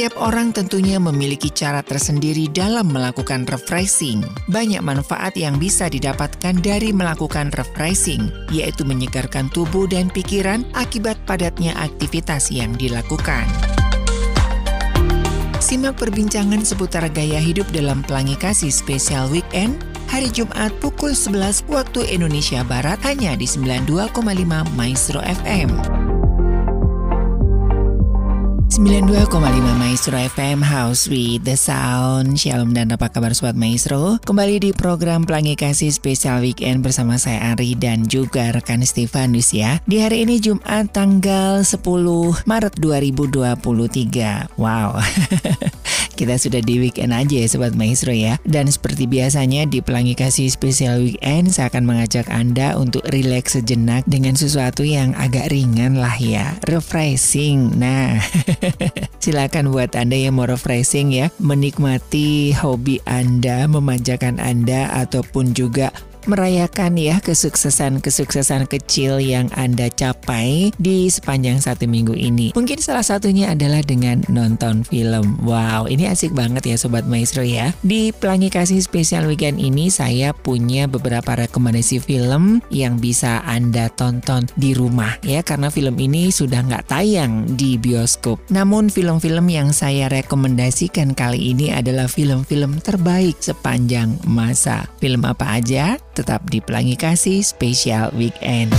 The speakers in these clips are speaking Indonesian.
Setiap orang tentunya memiliki cara tersendiri dalam melakukan refreshing. Banyak manfaat yang bisa didapatkan dari melakukan refreshing, yaitu menyegarkan tubuh dan pikiran akibat padatnya aktivitas yang dilakukan. Simak perbincangan seputar gaya hidup dalam Pelangi Kasih Spesial Weekend hari Jumat pukul 11 waktu Indonesia Barat hanya di 92,5 Maestro FM. 92,5 Maestro FM House with the Sound Shalom dan apa kabar Sobat Maestro Kembali di program Pelangi Kasih Spesial Weekend bersama saya Ari dan juga rekan Stefanus ya Di hari ini Jumat tanggal 10 Maret 2023 Wow kita sudah di weekend aja ya Sobat Maestro ya. Dan seperti biasanya di Pelangi Kasih Spesial Weekend, saya akan mengajak Anda untuk rileks sejenak dengan sesuatu yang agak ringan lah ya. Refreshing. Nah, silakan buat Anda yang mau refreshing ya, menikmati hobi Anda, memanjakan Anda, ataupun juga merayakan ya kesuksesan-kesuksesan kecil yang Anda capai di sepanjang satu minggu ini. Mungkin salah satunya adalah dengan nonton film. Wow, ini asik banget ya Sobat Maestro ya. Di Pelangi Kasih Spesial Weekend ini saya punya beberapa rekomendasi film yang bisa Anda tonton di rumah ya karena film ini sudah nggak tayang di bioskop. Namun film-film yang saya rekomendasikan kali ini adalah film-film terbaik sepanjang masa. Film apa aja? Tetap di Pelangi Kasih Spesial Weekend.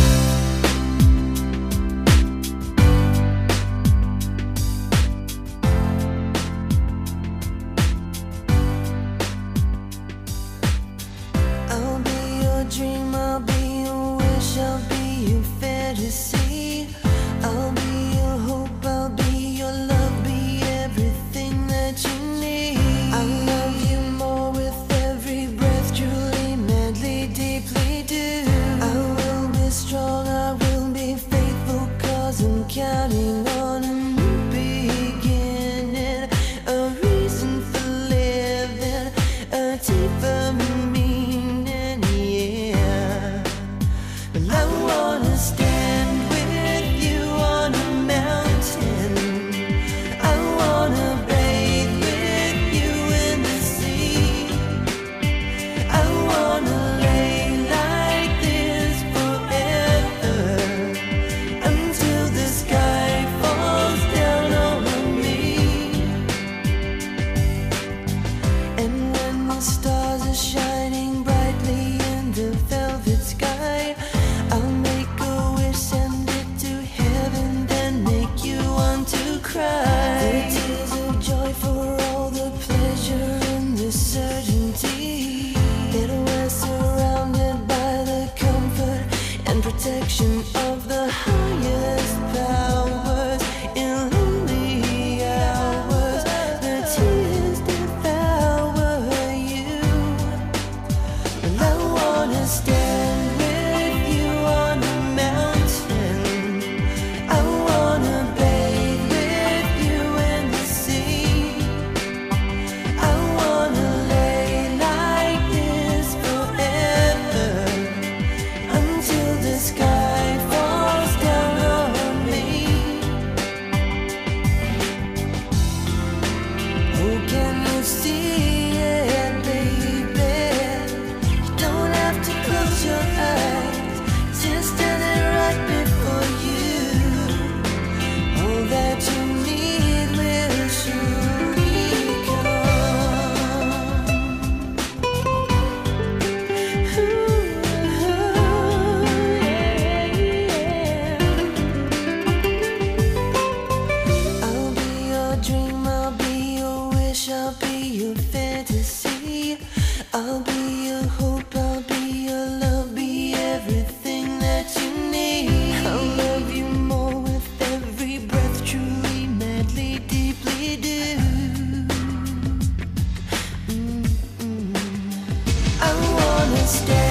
Stay.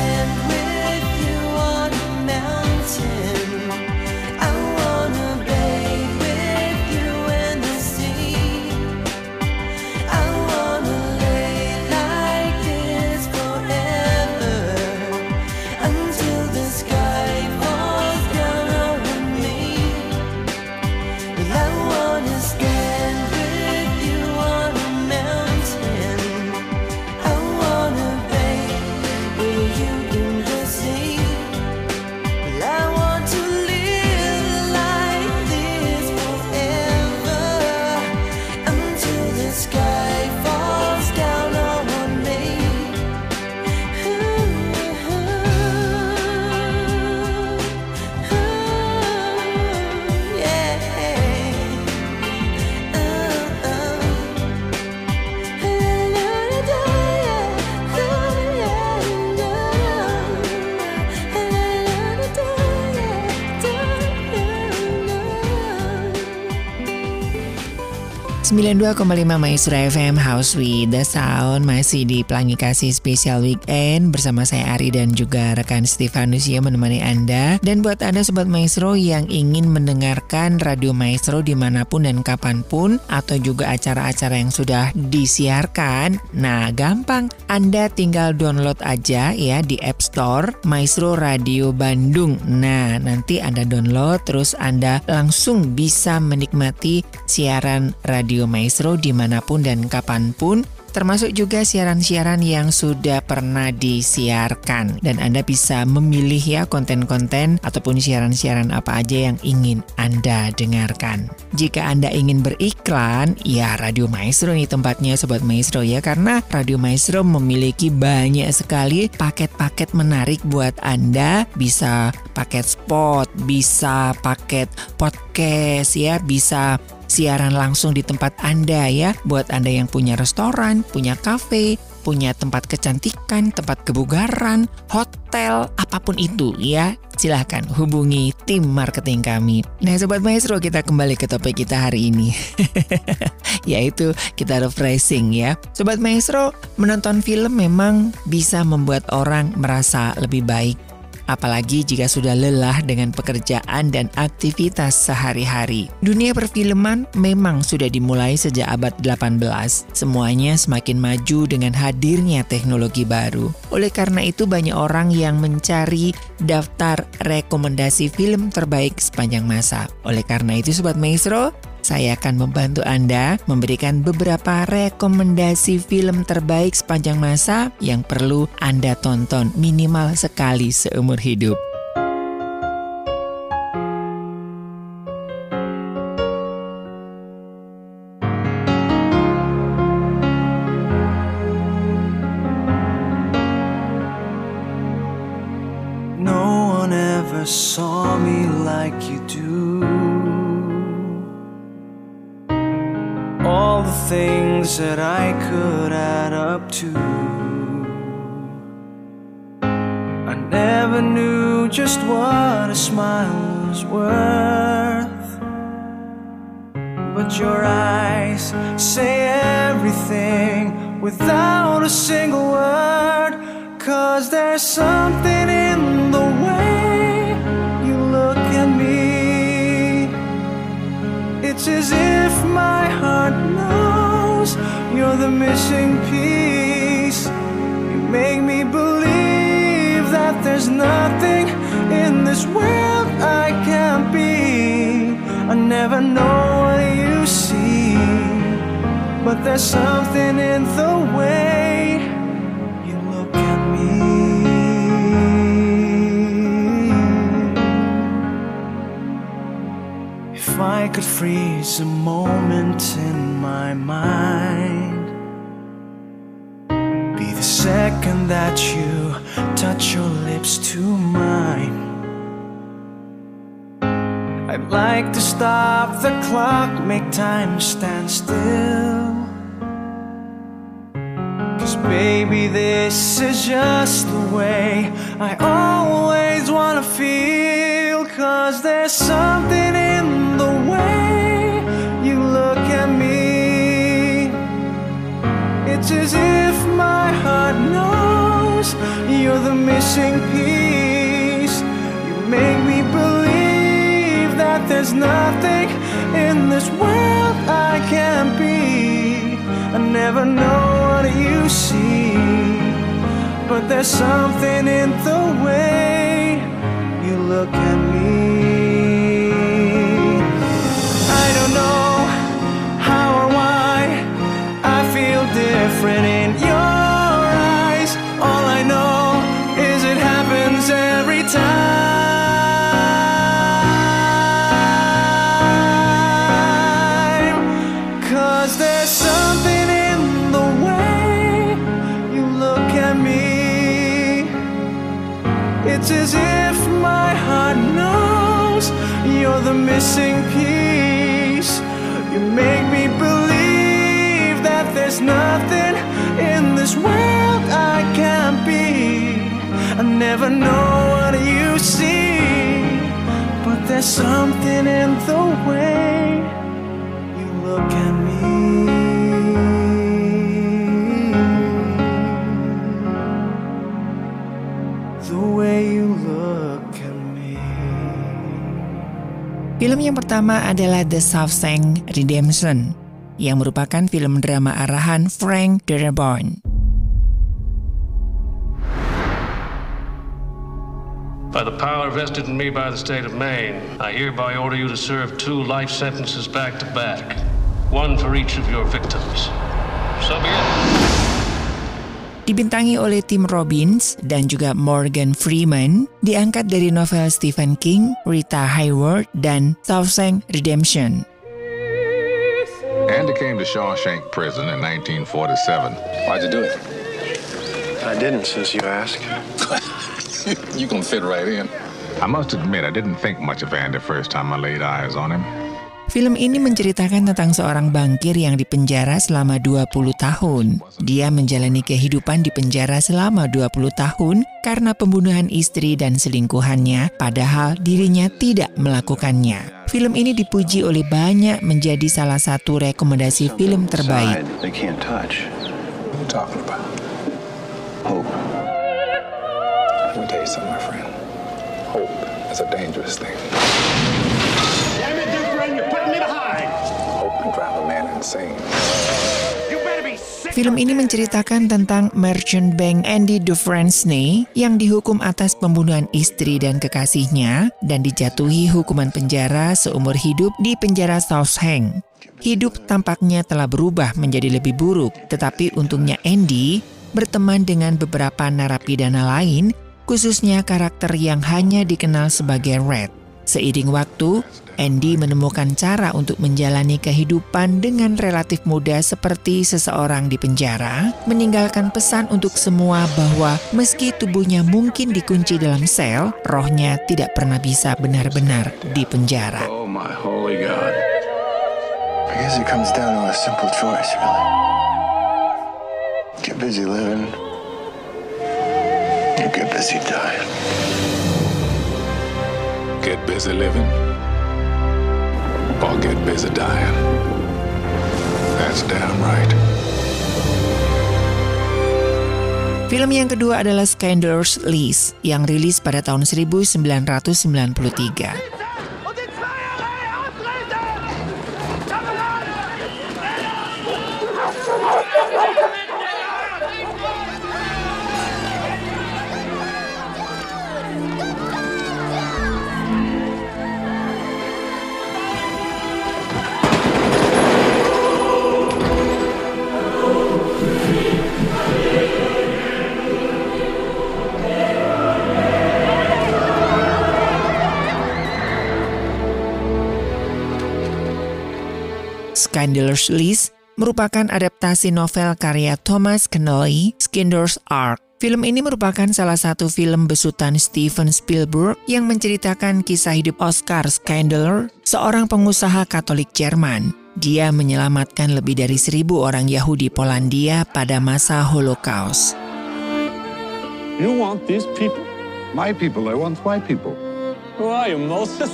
92,5 Maestro FM House with the Sound masih di Pelangi Kasih Spesial Weekend bersama saya Ari dan juga rekan Stefanus yang menemani Anda. Dan buat Anda Sobat Maestro yang ingin mendengarkan Radio Maestro di mana pun dan kapan pun atau juga acara-acara yang sudah disiarkan, nah gampang. Anda tinggal download aja ya di App Store Maestro Radio Bandung. Nah nanti Anda download terus Anda langsung bisa menikmati siaran radio Radio Maestro di mana pun dan kapan pun termasuk juga siaran-siaran yang sudah pernah disiarkan dan Anda bisa memilih ya konten-konten ataupun siaran-siaran apa aja yang ingin Anda dengarkan. Jika Anda ingin beriklan, ya Radio Maestro nih tempatnya Sobat Maestro ya karena Radio Maestro memiliki banyak sekali paket-paket menarik buat Anda bisa paket spot, bisa paket podcast ya, bisa siaran langsung di tempat Anda ya. Buat Anda yang punya restoran, punya kafe, punya tempat kecantikan, tempat kebugaran, hotel, apa pun itu ya. Silahkan hubungi tim marketing kami. Nah Sobat Maestro kita kembali ke topik kita hari ini. Yaitu kita refreshing ya. Sobat Maestro menonton film memang bisa membuat orang merasa lebih baik apalagi jika sudah lelah dengan pekerjaan dan aktivitas sehari-hari. Dunia perfilman memang sudah dimulai sejak abad 18. Semuanya semakin maju dengan hadirnya teknologi baru. Oleh karena itu banyak orang yang mencari daftar rekomendasi film terbaik sepanjang masa. Oleh karena itu Sobat Maestro, saya akan membantu Anda memberikan beberapa rekomendasi film terbaik sepanjang masa yang perlu Anda tonton minimal sekali seumur hidup. Your eyes say everything without a single word. Cause there's something in the way you look at me. It's as if my heart knows you're the missing piece. You make me believe that there's nothing in this world I can't be. I never know but there's something in the way you look at me. If I could freeze a moment in my mind. Be the second that you touch your lips to mine. Like to stop the clock, make time stand still. Cause baby, this is just the way I always wanna feel. Cause there's something in the way you look at me. It's as if my heart knows you're the missing piece. That there's nothing in this world I can't be. I never know what you see, but there's something in the way you look at me. I don't know different in your missing piece. You make me believe that there's nothing in this world I can't be. I never know what you see, but there's something in the way yang pertama adalah The Shawshank Redemption, yang merupakan film drama arahan Frank Darabont. By the power vested in me by the state of Maine, I hereby order you to serve two life sentences back to back, one for each of your victims. So be it. Dibintangi oleh Tim Robbins dan juga Morgan Freeman, diangkat dari novel Stephen King, Rita Hayworth, dan Shawshank Redemption. Andy came to Shawshank Prison in 1947. Why'd you do it? I didn't, since you asked. you can fit right in. I must admit, I didn't think much of Andy first time I laid eyes on him. Film ini menceritakan tentang seorang bangkir yang dipenjara selama 20 tahun. Dia menjalani kehidupan di penjara selama 20 tahun karena pembunuhan istri dan selingkuhannya, padahal dirinya tidak melakukannya. Film ini dipuji oleh banyak menjadi salah satu rekomendasi film terbaik. Hope is a dangerous thing. Film ini menceritakan tentang merchant bank Andy Dufresne yang dihukum atas pembunuhan istri dan kekasihnya dan dijatuhi hukuman penjara seumur hidup di penjara Shawshank. Hidup tampaknya telah berubah menjadi lebih buruk, tetapi untungnya Andy berteman dengan beberapa narapidana lain, khususnya karakter yang hanya dikenal sebagai Red. Seiring waktu, Andy menemukan cara untuk menjalani kehidupan dengan relatif mudah seperti seseorang di penjara, meninggalkan pesan untuk semua bahwa meski tubuhnya mungkin dikunci dalam sel, rohnya tidak pernah bisa benar-benar di penjara. Oh, my holy God. I guess it comes down to a simple choice, really. Get busy living, or get busy dying. Get busy living, or get busy dying. That's damn right. Film yang kedua adalah Scander's List yang rilis pada tahun 1993. Scandalous List merupakan adaptasi novel karya Thomas Connolly, Skinner's Ark. Film ini merupakan salah satu film besutan Steven Spielberg yang menceritakan kisah hidup Oscar Scandaler, seorang pengusaha Katolik Jerman. Dia menyelamatkan lebih dari seribu orang Yahudi Polandia pada masa Holocaust. You want these people? My people, I want my people. Who are you, Moses?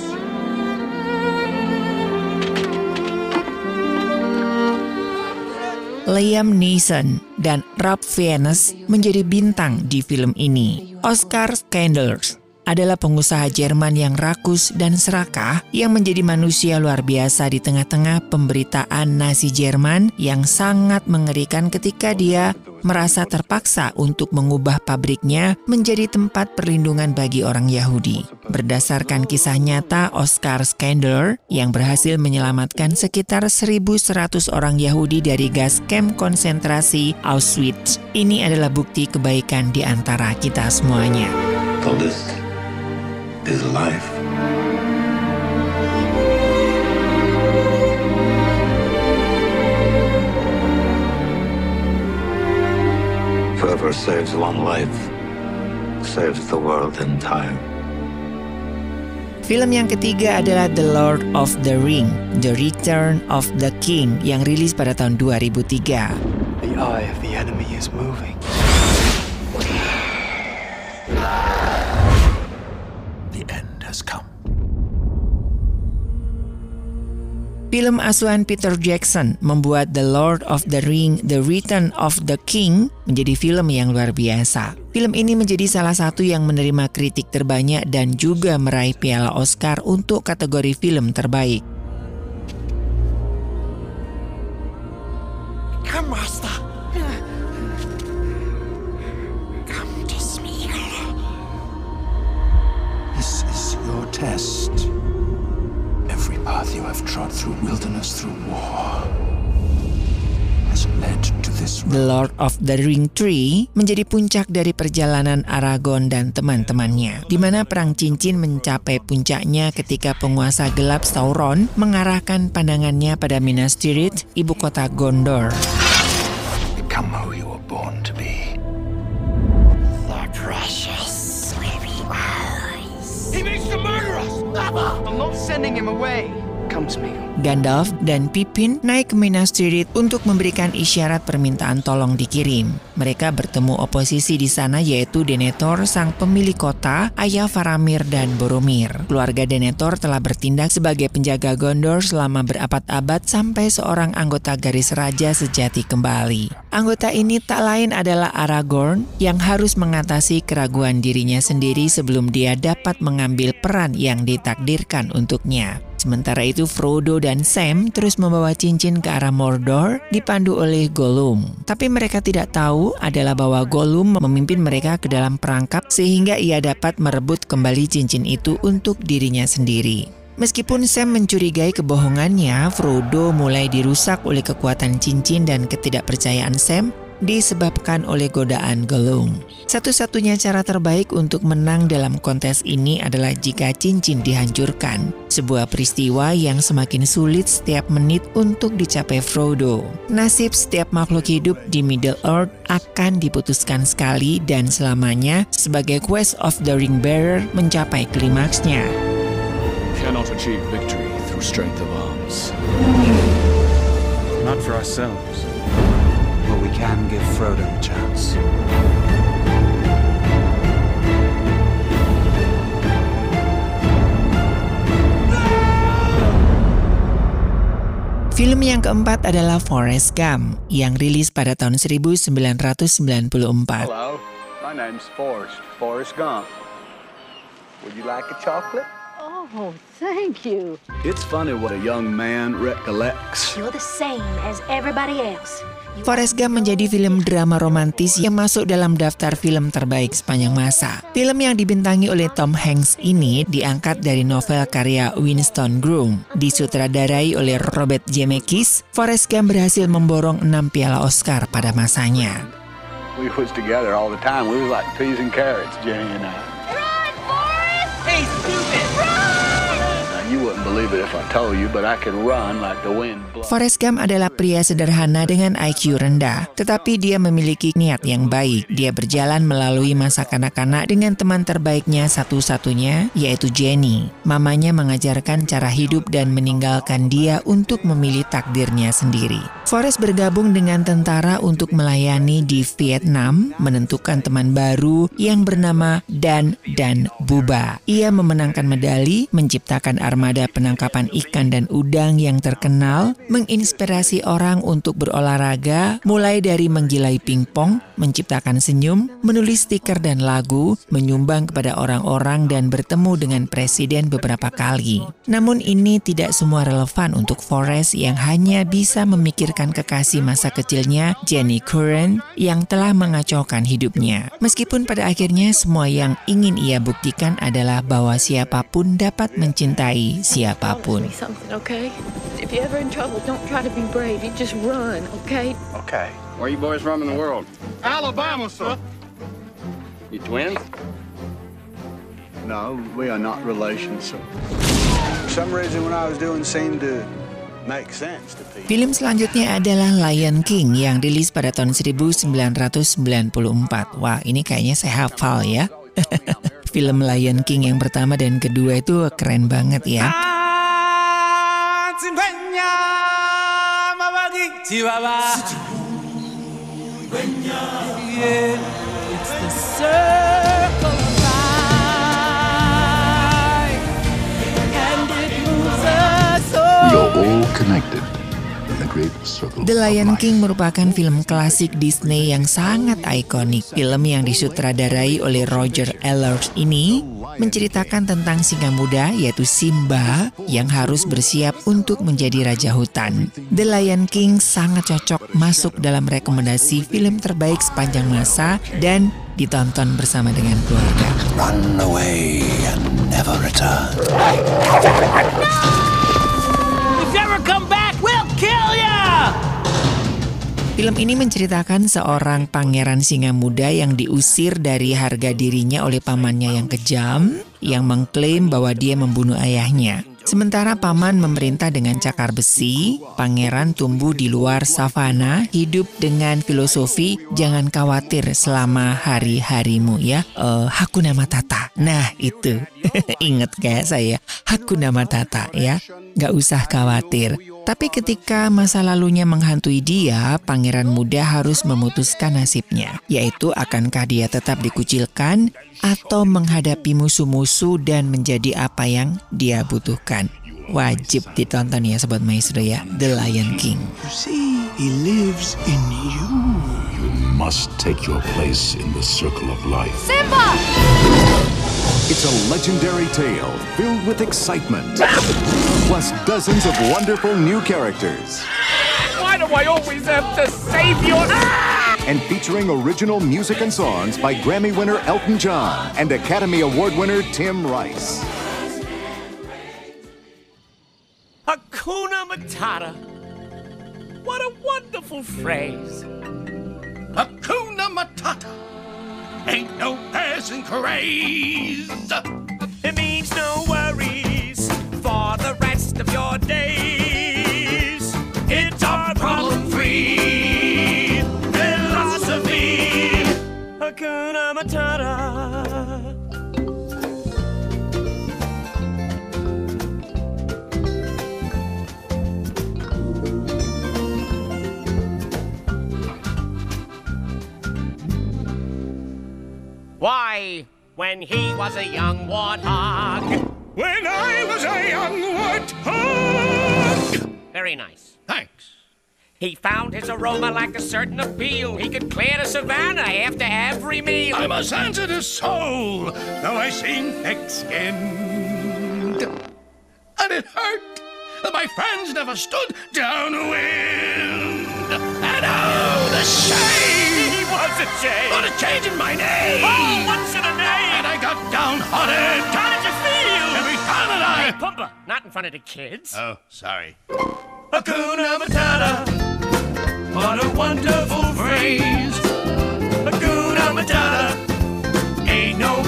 Liam Neeson dan Rob Fiennes menjadi bintang di film ini. Oscar Scandalers adalah pengusaha Jerman yang rakus dan serakah yang menjadi manusia luar biasa di tengah-tengah pemberitaan Nazi Jerman yang sangat mengerikan ketika dia merasa terpaksa untuk mengubah pabriknya menjadi tempat perlindungan bagi orang Yahudi. Berdasarkan kisah nyata Oscar Skandler yang berhasil menyelamatkan sekitar 1.100 orang Yahudi dari gas camp konsentrasi Auschwitz. Ini adalah bukti kebaikan di antara kita semuanya. Is life. Whoever saves one life saves the world entire. Film yang ketiga adalah The Lord of the Ring, The Return of the King yang rilis pada tahun 2003. The eye of the enemy is moving. Film asuhan Peter Jackson membuat The Lord of the Ring The Return of the King menjadi film yang luar biasa. Film ini menjadi salah satu yang menerima kritik terbanyak dan juga meraih piala Oscar untuk kategori film terbaik. Come, Master. Come to Smeagol. This is your test. Path you have trod through wilderness, through war, has led to this The Lord of the Ring 3 menjadi puncak dari perjalanan Aragorn dan teman-temannya, di mana perang cincin mencapai puncaknya ketika penguasa gelap Sauron mengarahkan pandangannya pada Minas Tirith, ibu kota Gondor. Become who you were born to be. I'm not sending him away. Gandalf dan Pippin naik ke Minas Tirith untuk memberikan isyarat permintaan tolong dikirim. Mereka bertemu oposisi di sana yaitu Denethor, sang pemilik kota, ayah Faramir dan Boromir. Keluarga Denethor telah bertindak sebagai penjaga Gondor selama berabad-abad sampai seorang anggota garis raja sejati kembali. Anggota ini tak lain adalah Aragorn yang harus mengatasi keraguan dirinya sendiri sebelum dia dapat mengambil peran yang ditakdirkan untuknya. Sementara itu Frodo dan Sam terus membawa cincin ke arah Mordor dipandu oleh Gollum. Tapi mereka tidak tahu adalah bahwa Gollum memimpin mereka ke dalam perangkap sehingga ia dapat merebut kembali cincin itu untuk dirinya sendiri. Meskipun Sam mencurigai kebohongannya, Frodo mulai dirusak oleh kekuatan cincin dan ketidakpercayaan Sam disebabkan oleh godaan Gollum. Satu-satunya cara terbaik untuk menang dalam kontes ini adalah jika cincin dihancurkan. Sebuah peristiwa yang semakin sulit setiap menit untuk dicapai Frodo. Nasib setiap makhluk hidup di Middle Earth akan diputuskan sekali dan selamanya sebagai Quest of the Ring Bearer mencapai klimaksnya. Cannot achieve victory through strength of arms. Not for ourselves. But we can give Frodo a chance. Film yang keempat adalah Forrest Gump yang rilis pada tahun 1994. Hello, my name's Forrest, Forrest Gump. Would you like a chocolate? Oh, thank you. It's funny what a young man recollects. You're the same as everybody else. Forrest Gump menjadi film drama romantis yang masuk dalam daftar film terbaik sepanjang masa. Film yang dibintangi oleh Tom Hanks ini diangkat dari novel karya Winston Groom. Disutradarai oleh Robert Zemeckis, Forrest Gump berhasil memborong 6 piala Oscar pada masanya. We was together all the time. We was like peas and carrots, Jenny and I. Hey, stupid! Forrest Gump adalah pria sederhana dengan IQ rendah, tetapi dia memiliki niat yang baik. Dia berjalan melalui masa kanak-kanak dengan teman terbaiknya satu-satunya, yaitu Jenny. Mamanya mengajarkan cara hidup dan meninggalkan dia untuk memilih takdirnya sendiri. Forrest bergabung dengan tentara untuk melayani di Vietnam, menentukan teman baru yang bernama Dan dan Buba. Ia memenangkan medali, menciptakan armada penangkapan ikan dan udang yang terkenal, menginspirasi orang untuk berolahraga, mulai dari menggilai pingpong, menciptakan senyum, menulis stiker dan lagu, menyumbang kepada orang-orang dan bertemu dengan presiden beberapa kali. Namun ini tidak semua relevan untuk Forrest yang hanya bisa memikirkan kekasih masa kecilnya, Jenny Curran, yang telah mengacaukan hidupnya. Meskipun pada akhirnya semua yang ingin ia buktikan adalah bahwa siapa pun dapat mencintai siapa pun. Say something, okay? If you're ever in trouble, don't try to be brave. You just run, okay? Okay. Where you boys from in the world? Alabama, sir. You twins? No, we are not relations, sir. For some reason, what I was doing seemed to make sense to people. Film selanjutnya adalah Lion King yang rilis pada tahun 1994. Wah, ini kayaknya saya hafal ya. Film Lion King yang pertama dan kedua itu keren banget ya. It's the circle of life, and it moves us We are all create a circle The Lion. King merupakan film klasik Disney yang sangat ikonik. Film yang disutradarai oleh Roger Allers ini menceritakan tentang singa muda yaitu Simba yang harus bersiap untuk menjadi raja hutan. The Lion King sangat cocok masuk dalam rekomendasi film terbaik sepanjang masa dan ditonton bersama dengan keluarga. Run away and never return. If Film ini menceritakan seorang pangeran singa muda yang diusir dari harga dirinya oleh pamannya yang kejam, yang mengklaim bahwa dia membunuh ayahnya. Sementara paman memerintah dengan cakar besi, pangeran tumbuh di luar savana, hidup dengan filosofi jangan khawatir selama hari-harimu ya. Eh, Hakuna Matata. Nah itu, inget kayak saya, Hakuna Matata ya. Gak usah khawatir. Tapi ketika masa lalunya menghantui dia, pangeran muda harus memutuskan nasibnya, yaitu akankah dia tetap dikucilkan atau menghadapi musuh-musuh dan menjadi apa yang dia butuhkan. Wajib ditonton ya Sobat Maestro ya, The Lion King. You see, he lives in you. You must take your place in the circle of life. Simba! It's a legendary tale filled with excitement, plus dozens of wonderful new characters, Why do I always have to save you? Ah! and featuring original music and songs by Grammy winner Elton John and Academy Award winner Tim Rice. Hakuna Matata. What a wonderful phrase. Hakuna Matata. Ain't no passing craze. It means no worries for the rest of your days. It's our problem free philosophy. Hakuna Matata. Why, when he was a young warthog. When I was a young warthog. Very nice. Thanks. He found his aroma like a certain appeal. He could clear the savannah after every meal. I'm a sensitive soul, though I seem thick-skinned. And it hurt that my friends never stood downwind. And oh, the shame! Was a shame. For the change in my name! Oh, what's in a name? And I got downhearted! How did you feel? Every time that I... Hey, Pumba, not in front of the kids. Oh, sorry. Hakuna Matata. What a wonderful phrase. Hakuna Matata. Ain't no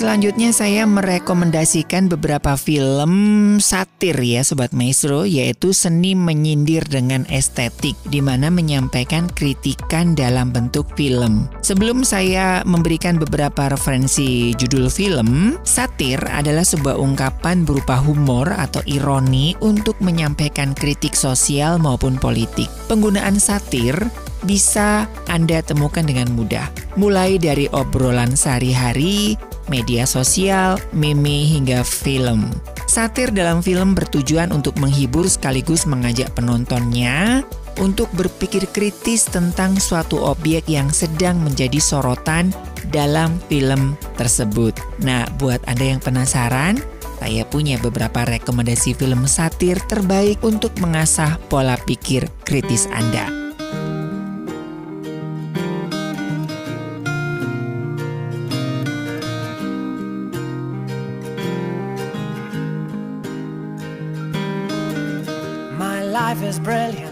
selanjutnya saya merekomendasikan beberapa film satir ya Sobat Maestro yaitu seni menyindir dengan estetik di mana menyampaikan kritikan dalam bentuk film. Sebelum saya memberikan beberapa referensi judul film, satir adalah sebuah ungkapan berupa humor atau ironi untuk menyampaikan kritik sosial maupun politik. Penggunaan satir bisa Anda temukan dengan mudah. Mulai dari obrolan sehari-hari, media sosial, meme hingga film. Satir dalam film bertujuan untuk menghibur sekaligus mengajak penontonnya untuk berpikir kritis tentang suatu objek yang sedang menjadi sorotan dalam film tersebut. Nah, buat Anda yang penasaran, saya punya beberapa rekomendasi film satir terbaik untuk mengasah pola pikir kritis Anda. Life is brilliant.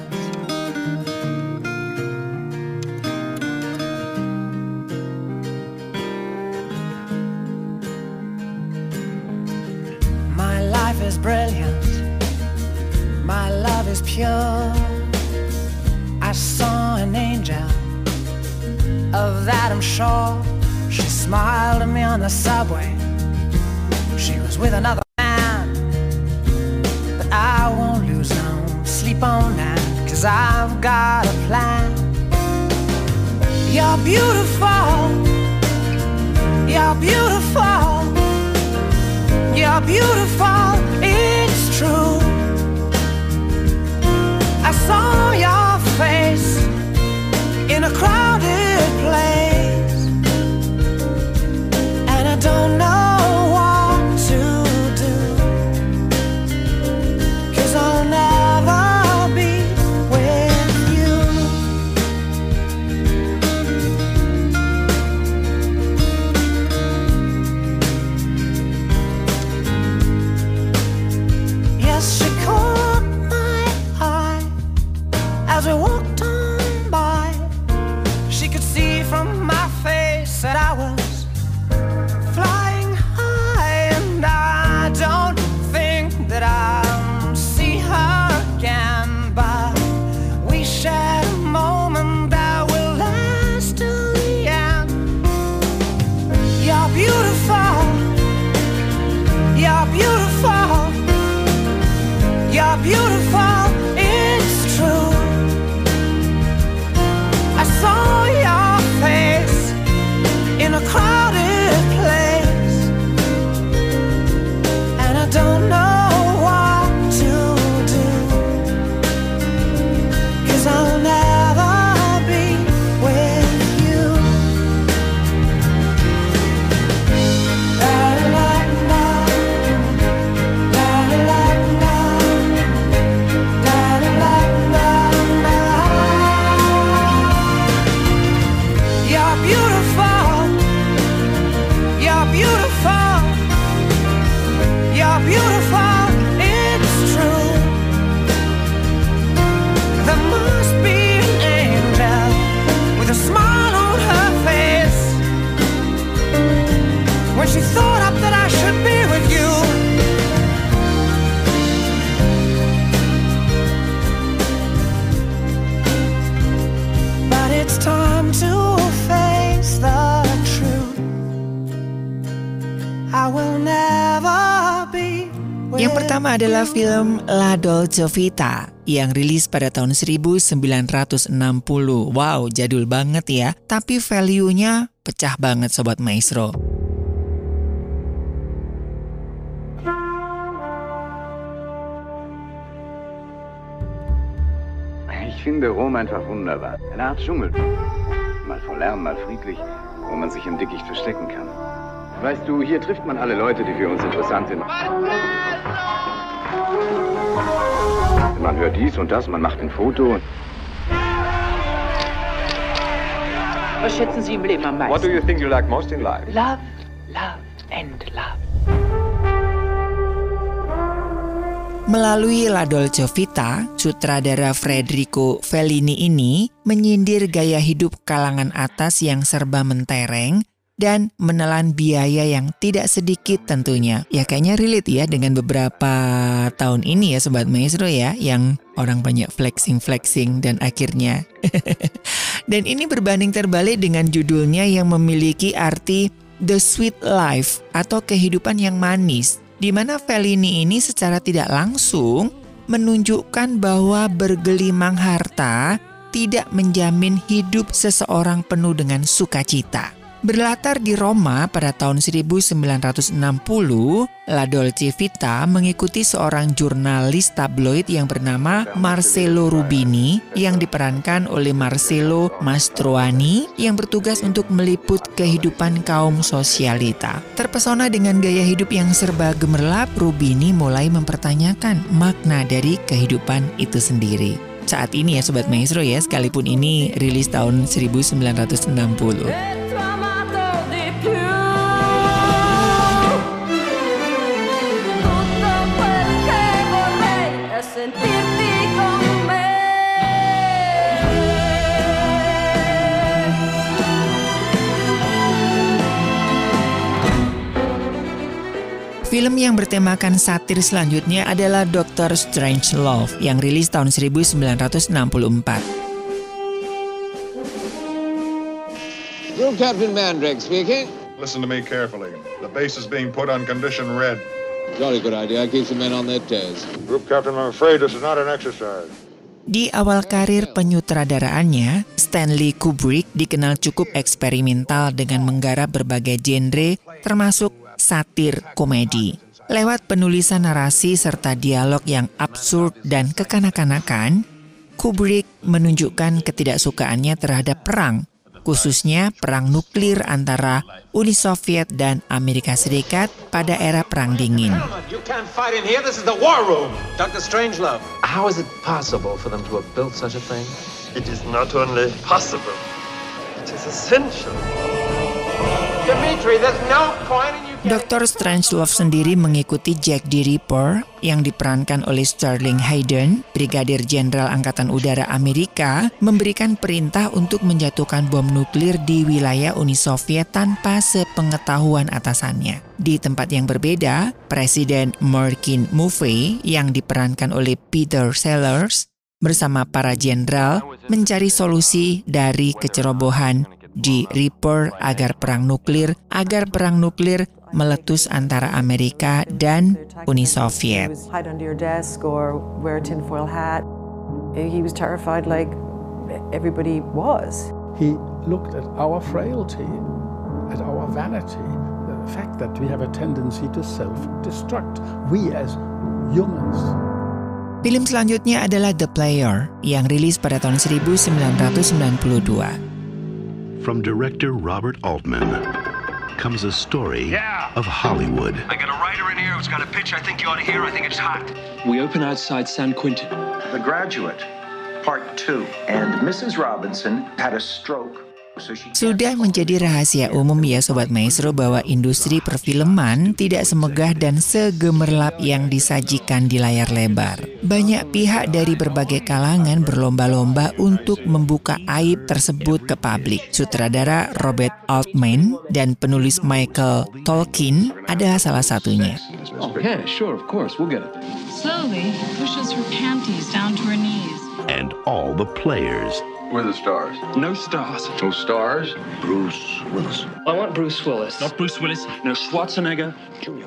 Pertama adalah film La Dolce Vita yang rilis pada tahun 1960. Wow, jadul banget ya. Tapi value-nya pecah banget Sobat Maestro. Ich finde Rom einfach wunderbar. Eine Art Dschungel. Mal vor Lärm, mal friedlich, wo man sich im Dickicht verstecken kann. Weißt du, hier trifft man alle Leute, die für uns interessant sind. Man hört dies und das, man macht ein Foto. Was schätzen Sie im Leben am meisten? What do you think you like most in life? Love, love and love. Melalui La Dolce Vita, sutradara Federico Fellini ini menyindir gaya hidup kalangan atas yang serba mentereng dan menelan biaya yang tidak sedikit tentunya. Ya kayaknya relate ya dengan beberapa tahun ini ya Sobat Maestro ya yang orang banyak flexing-flexing dan akhirnya. dan ini berbanding terbalik dengan judulnya yang memiliki arti The Sweet Life atau kehidupan yang manis. Di mana Fellini ini secara tidak langsung menunjukkan bahwa bergelimang harta tidak menjamin hidup seseorang penuh dengan sukacita. Berlatar di Roma pada tahun 1960, La Dolce Vita mengikuti seorang jurnalis tabloid yang bernama Marcello Rubini yang diperankan oleh Marcello Mastroani yang bertugas untuk meliput kehidupan kaum sosialita. Terpesona dengan gaya hidup yang serba gemerlap, Rubini mulai mempertanyakan makna dari kehidupan itu sendiri saat ini ya Sobat Maestro ya, sekalipun ini rilis tahun 1960. Film yang bertemakan satir selanjutnya adalah Doctor Strange Love yang rilis tahun 1964. Group Captain Mandrake speaking. Listen to me carefully. The base is being put on condition red. Jolly good idea. Keeps the men on their toes. Group Captain, I'm afraid this is not an exercise. Di awal karir penyutradaraannya, Stanley Kubrick dikenal cukup eksperimental dengan menggarap berbagai genre termasuk satir komedi. Lewat penulisan narasi serta dialog yang absurd dan kekanak-kanakan, Kubrick menunjukkan ketidaksukaannya terhadap perang, khususnya perang nuklir antara Uni Soviet dan Amerika Serikat pada era Perang Dingin. You can't fight in here. This is the war room. Dr. Strangelove. How is it possible for them to have built such a thing? It is not only possible, it is essential. Dimitri, there's no point in you Dr. Strangelove sendiri mengikuti Jack the Ripper yang diperankan oleh Sterling Hayden, Brigadir Jenderal Angkatan Udara Amerika, memberikan perintah untuk menjatuhkan bom nuklir di wilayah Uni Soviet tanpa sepengetahuan atasannya. Di tempat yang berbeda, Presiden Markin Muffey yang diperankan oleh Peter Sellers bersama para jenderal mencari solusi dari kecerobohan di Reaper agar perang nuklir agar perang nuklir meletus antara Amerika dan Uni Soviet. Was terrified like everybody was. He looked at our frailty, at our vanity, the fact that we have a tendency to self-destruct. We as humans. Film selanjutnya adalah The Player yang rilis pada tahun 1992. From director Robert Altman comes a story Yeah. of Hollywood. I got a writer in here who's got a pitch I think you ought to hear. I think it's hot. We open outside San Quentin. The Graduate, Part 2. And Mrs. Robinson had a stroke. Sudah menjadi rahasia umum ya Sobat Maestro bahwa industri perfilman tidak semegah dan segemerlap yang disajikan di layar lebar. Banyak pihak dari berbagai kalangan berlomba-lomba untuk membuka aib tersebut ke publik. Sutradara Robert Altman dan penulis Michael Tolkien adalah salah satunya. Yeah, sure, of course. We'll get it. Slowly pushes her panties down to her knees. And all the players The stars? No stars. No stars? Bruce Willis. I want Bruce Willis. Not Bruce Willis. No Schwarzenegger.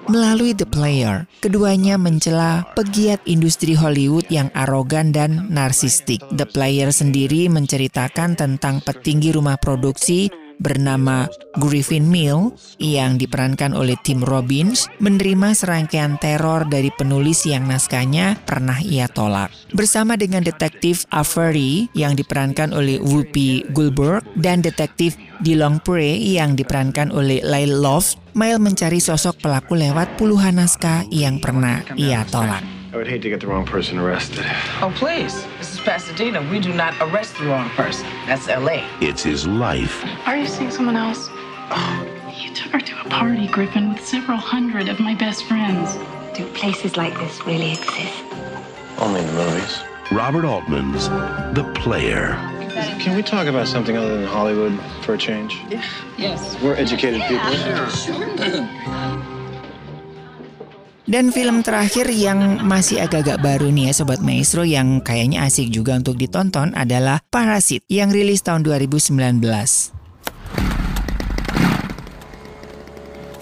Melalui The Player, keduanya mencela pegiat industri Hollywood yang arogan dan narsistik. The Player sendiri menceritakan tentang petinggi rumah produksi bernama Griffin Mill yang diperankan oleh Tim Robbins menerima serangkaian teror dari penulis yang naskahnya pernah ia tolak. Bersama dengan detektif Avery yang diperankan oleh Whoopi Goldberg dan detektif Dilong Pre yang diperankan oleh Lyle Loft, Mail mencari sosok pelaku lewat puluhan naskah yang pernah ia tolak. I would hate to get the wrong person arrested. Oh, please. This is Pasadena. We do not arrest the wrong person. That's L.A. It's his life. Are you seeing someone else? Oh, you took her to a party, Griffin, with several hundred of my best friends. Do places like this really exist? Only in the movies. Robert Altman's The Player. Can we talk about something other than Hollywood for a change? Yes. We're educated people. Dan film terakhir yang masih agak-agak baru nih ya Sobat Maestro yang kayaknya asik juga untuk ditonton adalah Parasit yang rilis tahun 2019.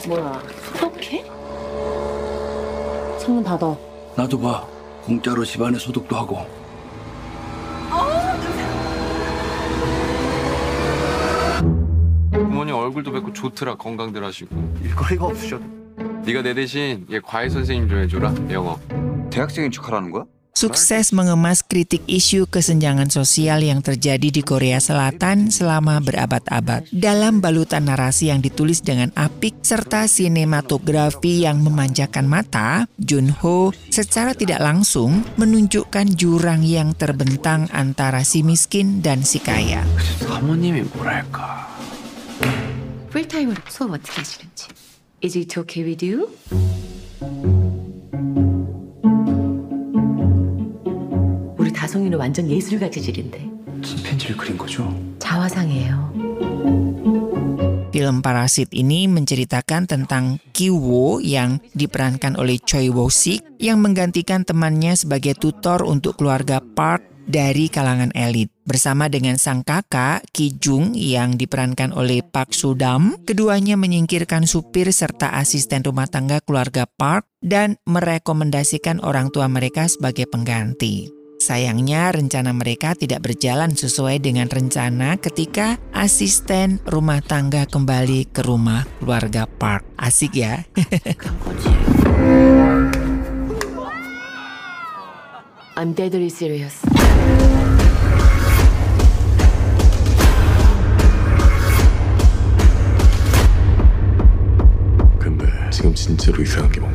뭐야 소독해? 창문 닫아 나도 봐. 공짜로 집안에 소독도 하고. 부모님 얼굴도 뵙고 좋더라 건강들 하시고 일거리가 없으셔도 네가 내 대신 얘 과외 선생님 좀 해줘라 영어 대학생인 척하라는 거야? Sukses mengemas kritik isu kesenjangan sosial yang terjadi di Korea Selatan selama berabad-abad. Dalam balutan narasi yang ditulis dengan apik serta sinematografi yang memanjakan mata, Junho secara tidak langsung menunjukkan jurang yang terbentang antara si miskin dan si kaya. 사모님이 뭐랄까. 풀타임으로 수업 어떻게 하시는지 Is it okay with you? 우리 다송이는 완전 예술가 재질인데 침팬지를 그린 거죠? 자화상이에요 Film Parasit ini menceritakan tentang Kiwo yang diperankan oleh Choi Woo Sik yang menggantikan temannya sebagai tutor untuk keluarga Park dari kalangan elit. Bersama dengan sang kakak, Ki Jung yang diperankan oleh Park Sudam, keduanya menyingkirkan supir serta asisten rumah tangga keluarga Park dan merekomendasikan orang tua mereka sebagai pengganti. Sayangnya rencana mereka tidak berjalan sesuai dengan rencana ketika asisten rumah tangga kembali ke rumah keluarga Park. Asik ya? I'm deadly serious we found him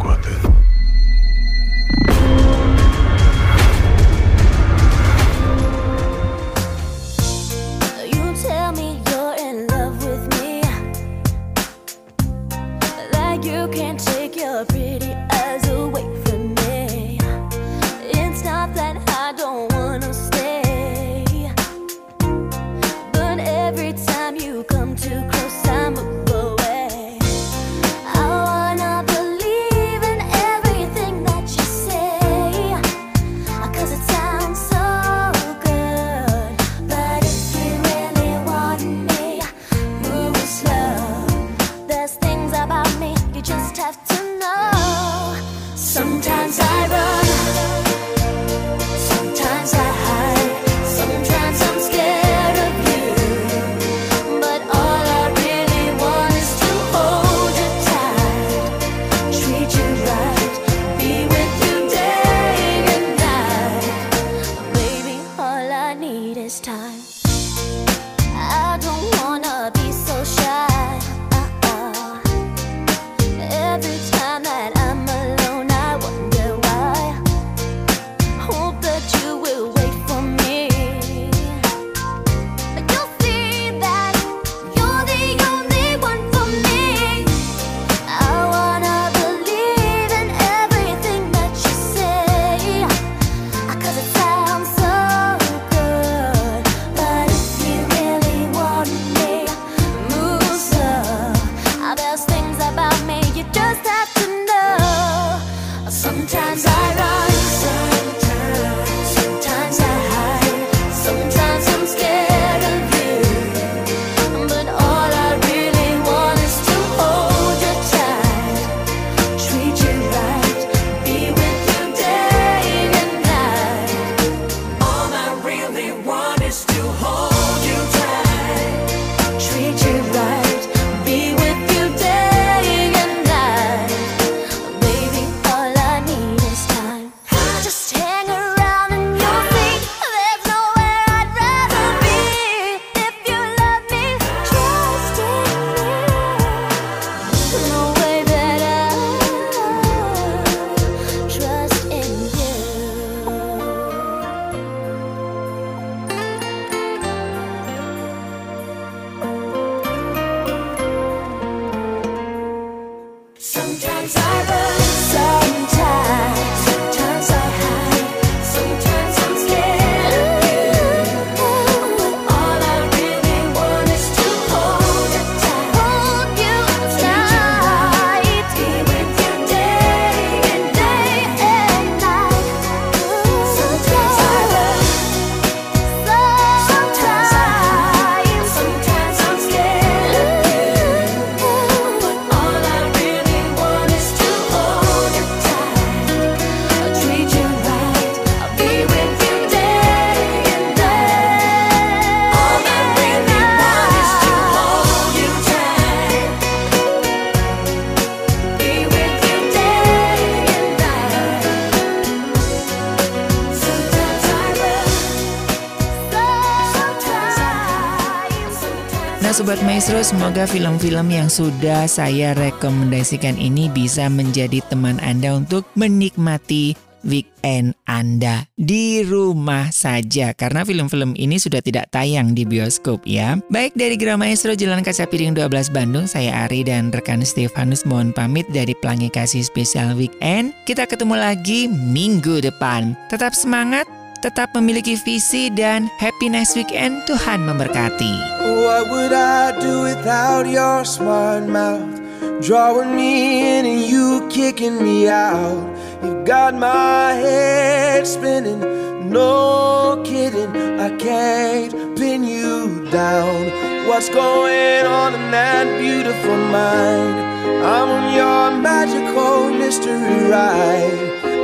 Sobat Maestro, semoga film-film yang sudah saya rekomendasikan ini bisa menjadi teman Anda untuk menikmati weekend Anda di rumah saja karena film-film ini sudah tidak tayang di bioskop ya. Baik dari Gra Maestro Jalan Kaca Piring 12 Bandung, saya Ari dan rekan Stefanus mohon pamit dari Pelangi Kasih Spesial Weekend. Kita ketemu lagi minggu depan. Tetap semangat, tetap memiliki visi dan happy next weekend. Tuhan memberkati. What would I do without your smart mouth? Drawing me in and you kicking me out. You've got my head spinning, no kidding. I can't pin you down. What's going on in that beautiful mind? I'm on your magical mystery ride,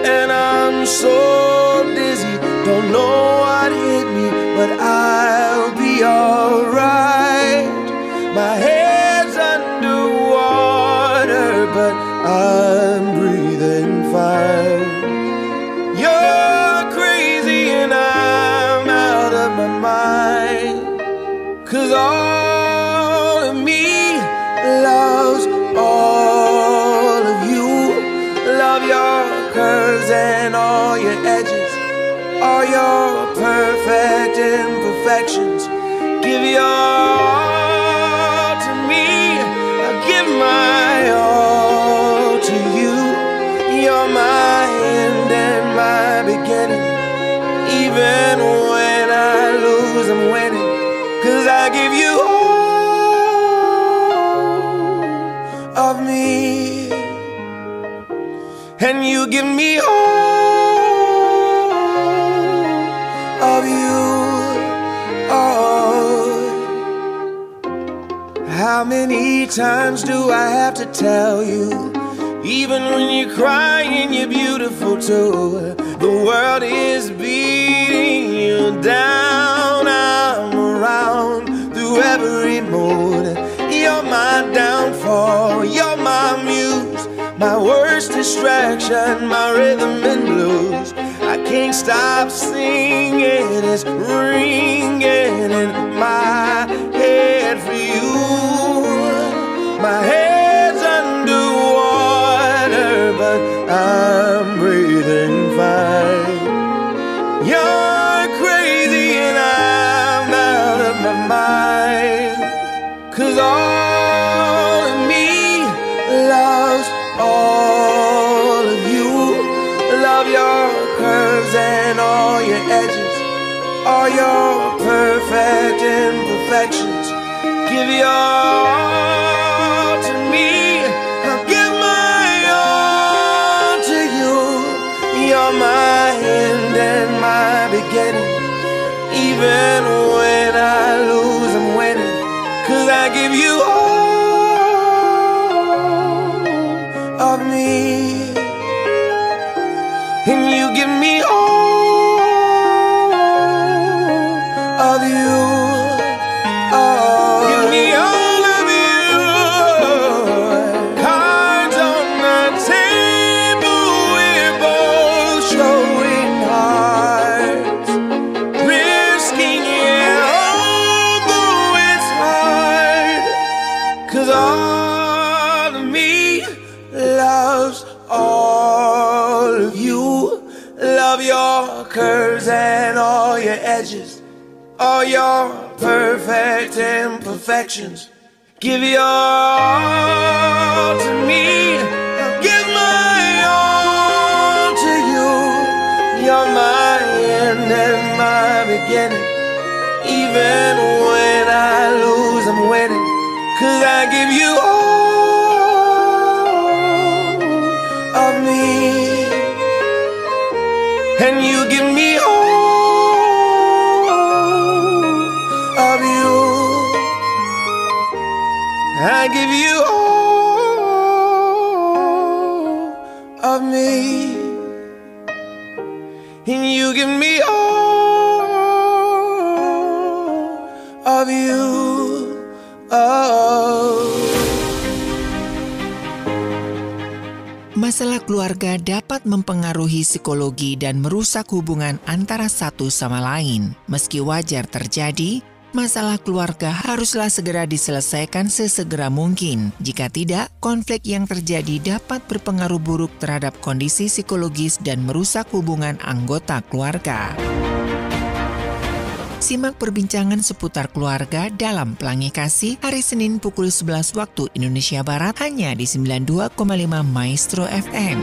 and I'm so All to me. I give my all to you. You're my end and my beginning. Even when I lose, I'm I give you all of me. And you give me all How many times do I have to tell you? Even when you're crying, you're beautiful too. The world is beating you down. I'm around through every mood. You're my downfall, you're my muse, my worst distraction, my rhythm and blues. I can't stop singing, viver perfect imperfections. Give your all to me. I'll give my all to you. You're my end and my beginning. Even when I lose, I'm winning. Cause I give you all of me. And you give me all I give you all of me. And you give me all of you. Oh. Masalah keluarga dapat mempengaruhi psikologi dan merusak hubungan antara satu sama lain. Meski wajar terjadi, masalah keluarga haruslah segera diselesaikan sesegera mungkin. Jika tidak, konflik yang terjadi dapat berpengaruh buruk terhadap kondisi psikologis dan merusak hubungan anggota keluarga. Simak perbincangan seputar keluarga dalam Pelangi Kasih hari Senin pukul 11 waktu Indonesia Barat hanya di 92,5 Maestro FM.